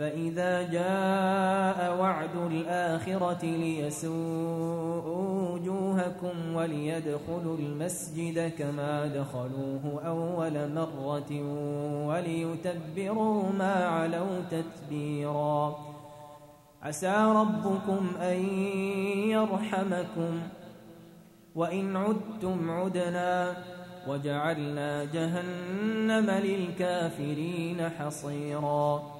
فإذا جاء وعد الآخرة ليسوءوا وجوهكم وليدخلوا المسجد كما دخلوه أول مرة وليتبروا ما علوا تتبيرا. عسى ربكم أن يرحمكم. وإن عدتم عدنا وجعلنا جهنم للكافرين حصيراً.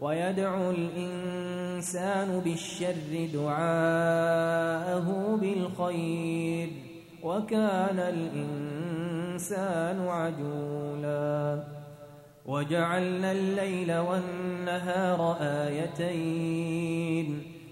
ويدعو الإنسان بالشر دعاءه بالخير وكان الإنسان عجولا. وجعلنا الليل والنهار آيتين.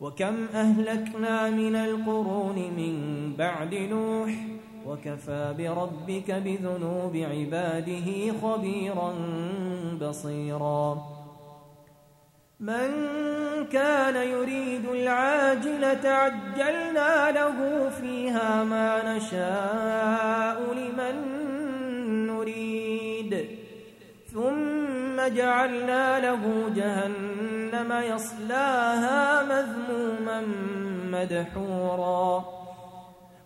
وكم أهلكنا من القرون من بعد نوح وكفى بربك بذنوب عباده خبيرا بصيرا. من كان يريد العاجلة عجلنا له فيها ما نشاء لمن جعلنا له جهنم يصلاها مذموما مدحورا.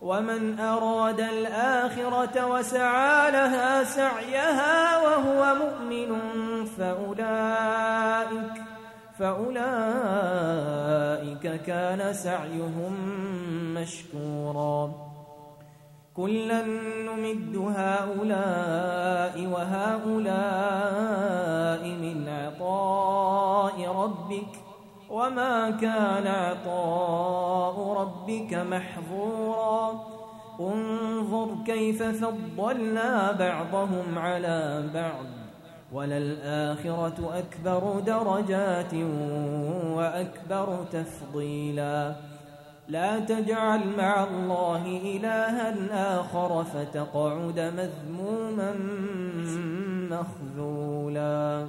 ومن أراد الآخرة وسعى لها سعيها وهو مؤمن فأولئك فأولئك كان سعيهم مشكورا. كلا نمد هؤلاء وهؤلاء ربك وما كان عطاء ربك محظورا. انظر كيف فضلنا بعضهم على بعض. وللآخرة أكبر درجات وأكبر تفضيلا. لا تجعل مع الله إلها آخر فتقعد مذموما مخذولا.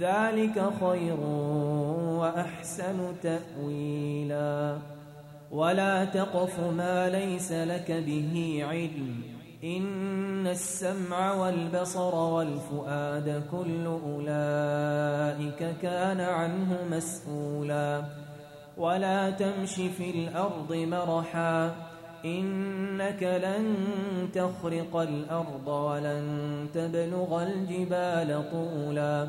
ذلك خير وأحسن تأويلا. ولا تقف ما ليس لك به علم. إن السمع والبصر والفؤاد كل أولئك كان عنه مسؤولا. ولا تمش في الأرض مرحا. إنك لن تخرق الأرض ولن تبلغ الجبال طولا.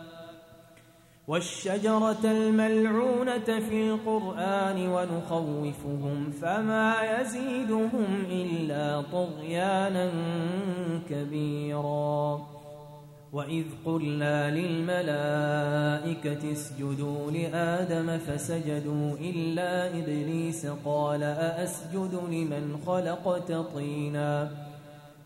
والشجرة الملعونة في القرآن ونخوفهم فما يزيدهم إلا طغيانا كبيرا. وإذ قلنا للملائكة اسجدوا لآدم فسجدوا إلا إبليس قال أأسجد لمن خلقت طيناً.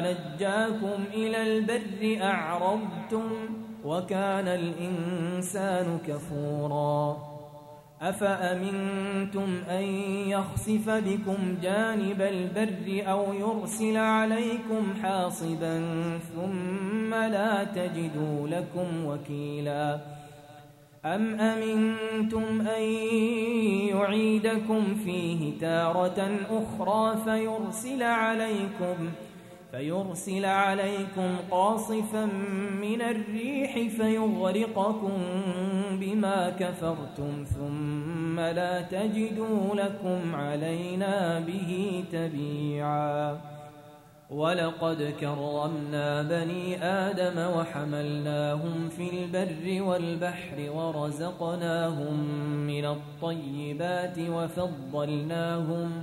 نجاكم إلى البر أعرضتم وكان الإنسان كفورا أفأمنتم أن يخسف بكم جانب البر أو يرسل عليكم حاصبا ثم لا تجدوا لكم وكيلاً أم أمنتم أن يعيدكم فيه تارة أخرى فيرسل عليكم فيرسل عليكم قاصفا من الريح فيغرقكم بما كفرتم ثم لا تجدوا لكم علينا به تبيعاً. ولقد كرمنا بني آدم وحملناهم في البر والبحر ورزقناهم من الطيبات وفضلناهم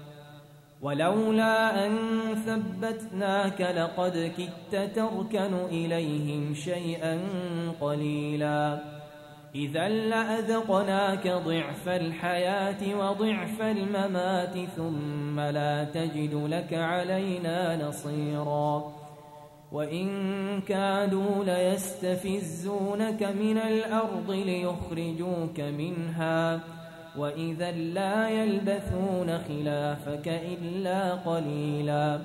ولولا أن ثبتناك لقد كدت تركن إليهم شيئا قليلا. إذا لأذقناك ضعف الحياة وضعف الممات ثم لا تجد لك علينا نصيرا. وإن كادوا ليستفزونك من الأرض ليخرجوك منها. وإذا لا يلبثون خلافك إلا قليلا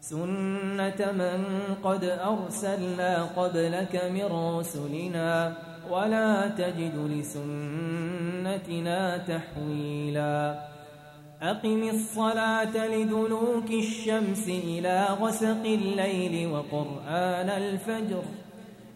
سنة من قد أرسلنا قبلك من رسلنا ولا تجد لسنتنا تحويلا أقم الصلاة لدلوك الشمس إلى غسق الليل وقرآن الفجر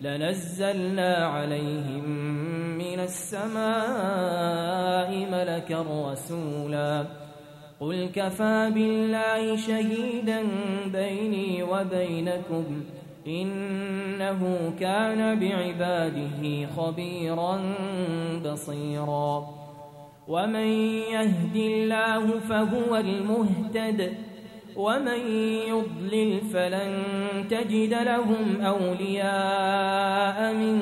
لنزلنا عليهم من السماء ملكا رسولا. قل كفى بالله شهيدا بيني وبينكم إنه كان بعباده خبيرا بصيرا. ومن يهد الله فهو المهتد. ومن يضلل فلن تجد لهم أولياء من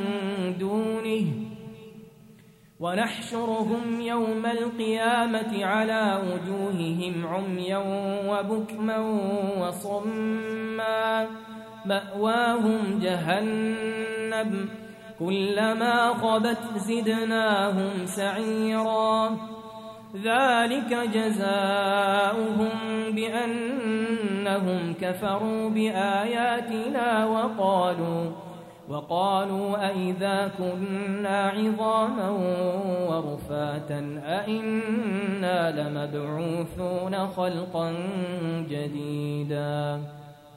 دونه. ونحشرهم يوم القيامة على وجوههم عميا وبكما وصما. مأواهم جهنم. كلما خبت زدناهم سعيرا. ذلك جزاؤهم بأنهم كفروا بآياتنا وقالوا وقالوا أئذا كنا عظاما ورفاتا أئنا لمبعوثون خلقا جديدا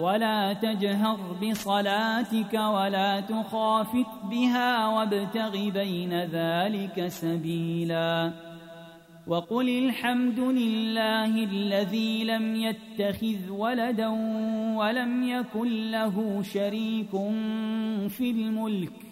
ولا تجهر بصلاتك ولا تخافت بها وابتغ بين ذلك سبيلا وقل الحمد لله الذي لم يتخذ ولدا ولم يكن له شريك في الملك